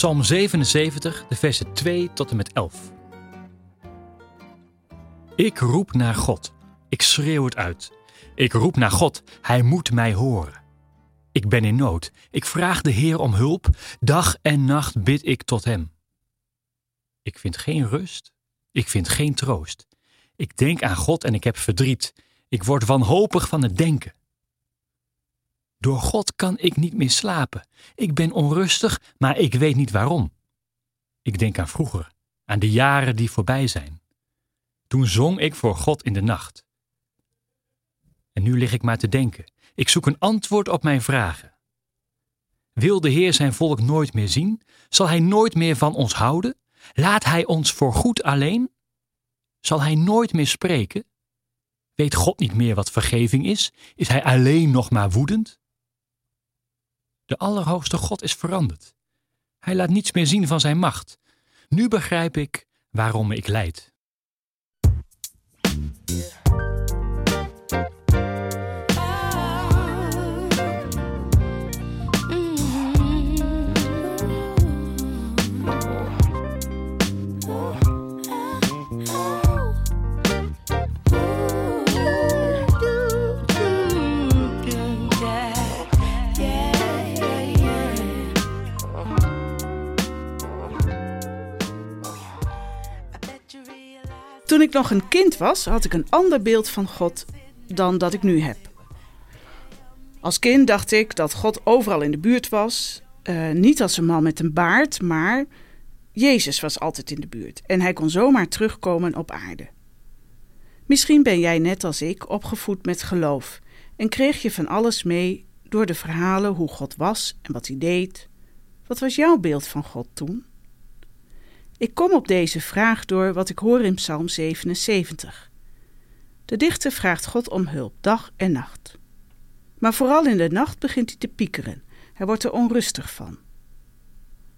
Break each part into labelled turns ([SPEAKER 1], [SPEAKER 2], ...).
[SPEAKER 1] Psalm 77, de versen 2 tot en met 11. Ik roep naar God. Ik schreeuw het uit. Ik roep naar God. Hij moet mij horen. Ik ben in nood. Ik vraag de Heer om hulp. Dag en nacht bid ik tot Hem. Ik vind geen rust. Ik vind geen troost. Ik denk aan God en ik heb verdriet. Ik word wanhopig van het denken. Door God kan ik niet meer slapen. Ik ben onrustig, maar ik weet niet waarom. Ik denk aan vroeger, aan de jaren die voorbij zijn. Toen zong ik voor God in de nacht. En nu lig ik maar te denken. Ik zoek een antwoord op mijn vragen. Wil de Heer zijn volk nooit meer zien? Zal Hij nooit meer van ons houden? Laat Hij ons voor goed alleen? Zal Hij nooit meer spreken? Weet God niet meer wat vergeving is? Is Hij alleen nog maar woedend? De Allerhoogste God is veranderd. Hij laat niets meer zien van zijn macht. Nu begrijp ik waarom ik lijd.
[SPEAKER 2] Toen ik nog een kind was, had ik een ander beeld van God dan dat ik nu heb. Als kind dacht ik dat God overal in de buurt was. Uh, niet als een man met een baard, maar Jezus was altijd in de buurt en hij kon zomaar terugkomen op aarde. Misschien ben jij net als ik opgevoed met geloof en kreeg je van alles mee door de verhalen hoe God was en wat hij deed. Wat was jouw beeld van God toen? Ik kom op deze vraag door wat ik hoor in Psalm 77. De dichter vraagt God om hulp, dag en nacht. Maar vooral in de nacht begint hij te piekeren. Hij wordt er onrustig van.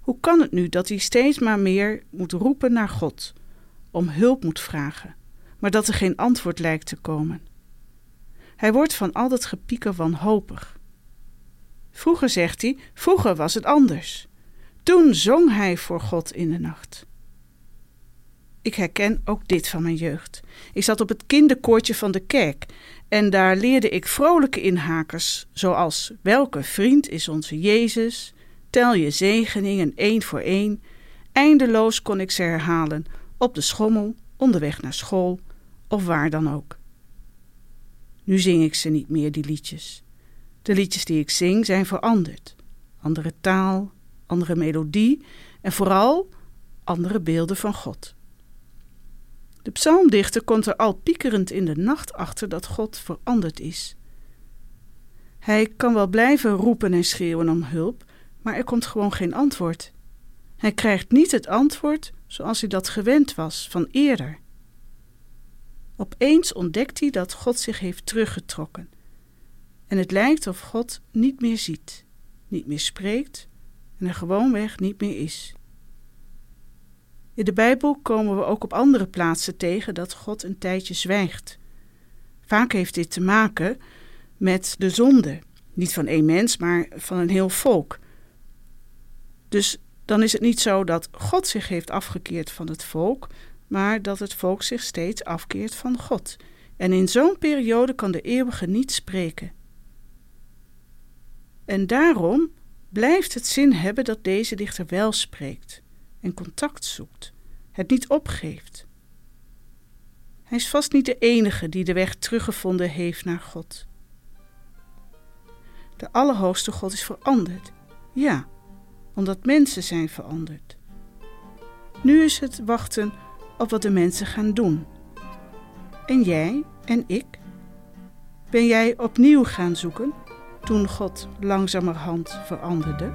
[SPEAKER 2] Hoe kan het nu dat hij steeds maar meer moet roepen naar God, om hulp moet vragen, maar dat er geen antwoord lijkt te komen? Hij wordt van al dat gepieker wanhopig. Vroeger, zegt hij, vroeger was het anders. Toen zong hij voor God in de nacht. Ik herken ook dit van mijn jeugd. Ik zat op het kinderkoortje van de kerk en daar leerde ik vrolijke inhakers, zoals Welke vriend is onze Jezus? Tel je zegeningen één voor één. Eindeloos kon ik ze herhalen, op de schommel, onderweg naar school of waar dan ook. Nu zing ik ze niet meer, die liedjes. De liedjes die ik zing zijn veranderd. Andere taal, andere melodie en vooral andere beelden van God. De psalmdichter komt er al piekerend in de nacht achter dat God veranderd is. Hij kan wel blijven roepen en schreeuwen om hulp, maar er komt gewoon geen antwoord. Hij krijgt niet het antwoord zoals hij dat gewend was van eerder. Opeens ontdekt hij dat God zich heeft teruggetrokken. En het lijkt of God niet meer ziet, niet meer spreekt en er gewoonweg niet meer is. In de Bijbel komen we ook op andere plaatsen tegen dat God een tijdje zwijgt. Vaak heeft dit te maken met de zonde, niet van één mens, maar van een heel volk. Dus dan is het niet zo dat God zich heeft afgekeerd van het volk, maar dat het volk zich steeds afkeert van God. En in zo'n periode kan de eeuwige niet spreken. En daarom blijft het zin hebben dat deze dichter wel spreekt en contact zoekt, het niet opgeeft. Hij is vast niet de enige die de weg teruggevonden heeft naar God. De Allerhoogste God is veranderd, ja, omdat mensen zijn veranderd. Nu is het wachten op wat de mensen gaan doen. En jij en ik? Ben jij opnieuw gaan zoeken toen God langzamerhand veranderde?